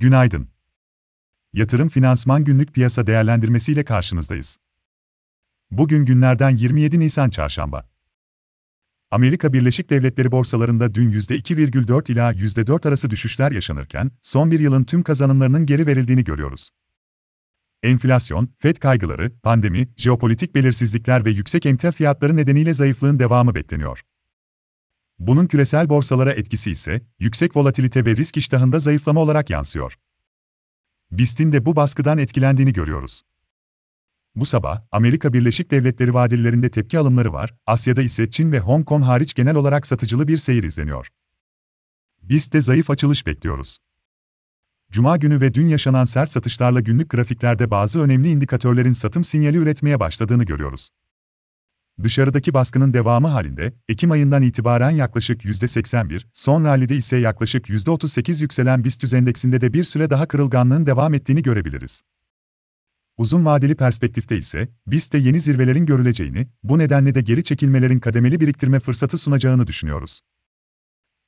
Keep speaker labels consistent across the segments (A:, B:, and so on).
A: Günaydın. Yatırım Finansman Günlük Piyasa Değerlendirmesi ile karşınızdayız. Bugün günlerden 27 Nisan Çarşamba. Amerika Birleşik Devletleri borsalarında dün %2,4 ila %4 arası düşüşler yaşanırken, son bir yılın tüm kazanımlarının geri verildiğini görüyoruz. Enflasyon, FED kaygıları, pandemi, jeopolitik belirsizlikler ve yüksek emtia fiyatları nedeniyle zayıflığın devamı bekleniyor. Bunun küresel borsalara etkisi ise, yüksek volatilite ve risk iştahında zayıflama olarak yansıyor. BIST'in de bu baskıdan etkilendiğini görüyoruz. Bu sabah, Amerika Birleşik Devletleri vadelilerinde tepki alımları var, Asya'da ise Çin ve Hong Kong hariç genel olarak satıcılı bir seyir izleniyor. BIST'te zayıf açılış bekliyoruz. Cuma günü ve dün yaşanan sert satışlarla günlük grafiklerde bazı önemli indikatörlerin satım sinyali üretmeye başladığını görüyoruz. Dışarıdaki baskının devamı halinde, Ekim ayından itibaren yaklaşık %81, son rallide ise yaklaşık %38 yükselen BIST endeksinde de bir süre daha kırılganlığın devam ettiğini görebiliriz. Uzun vadeli perspektifte ise, BIST'te yeni zirvelerin görüleceğini, bu nedenle de geri çekilmelerin kademeli biriktirme fırsatı sunacağını düşünüyoruz.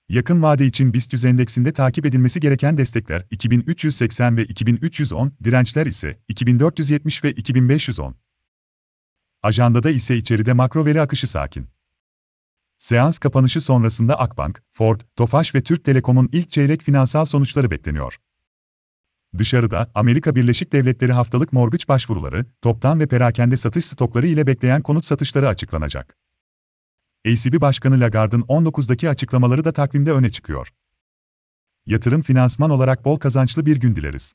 A: Yakın vade için BIST endeksinde takip edilmesi gereken destekler 2380 ve 2310, dirençler ise 2470 ve 2510. Ajandada ise içeride makro veri akışı sakin. Seans kapanışı sonrasında Akbank, Ford, Tofaş ve Türk Telekom'un ilk çeyrek finansal sonuçları bekleniyor. Dışarıda, Amerika Birleşik Devletleri haftalık mortgage başvuruları, toptan ve perakende satış stokları ile bekleyen konut satışları açıklanacak. ECB Başkanı Lagarde'ın 19'daki açıklamaları da takvimde öne çıkıyor. Yatırım finansman olarak bol kazançlı bir gün dileriz.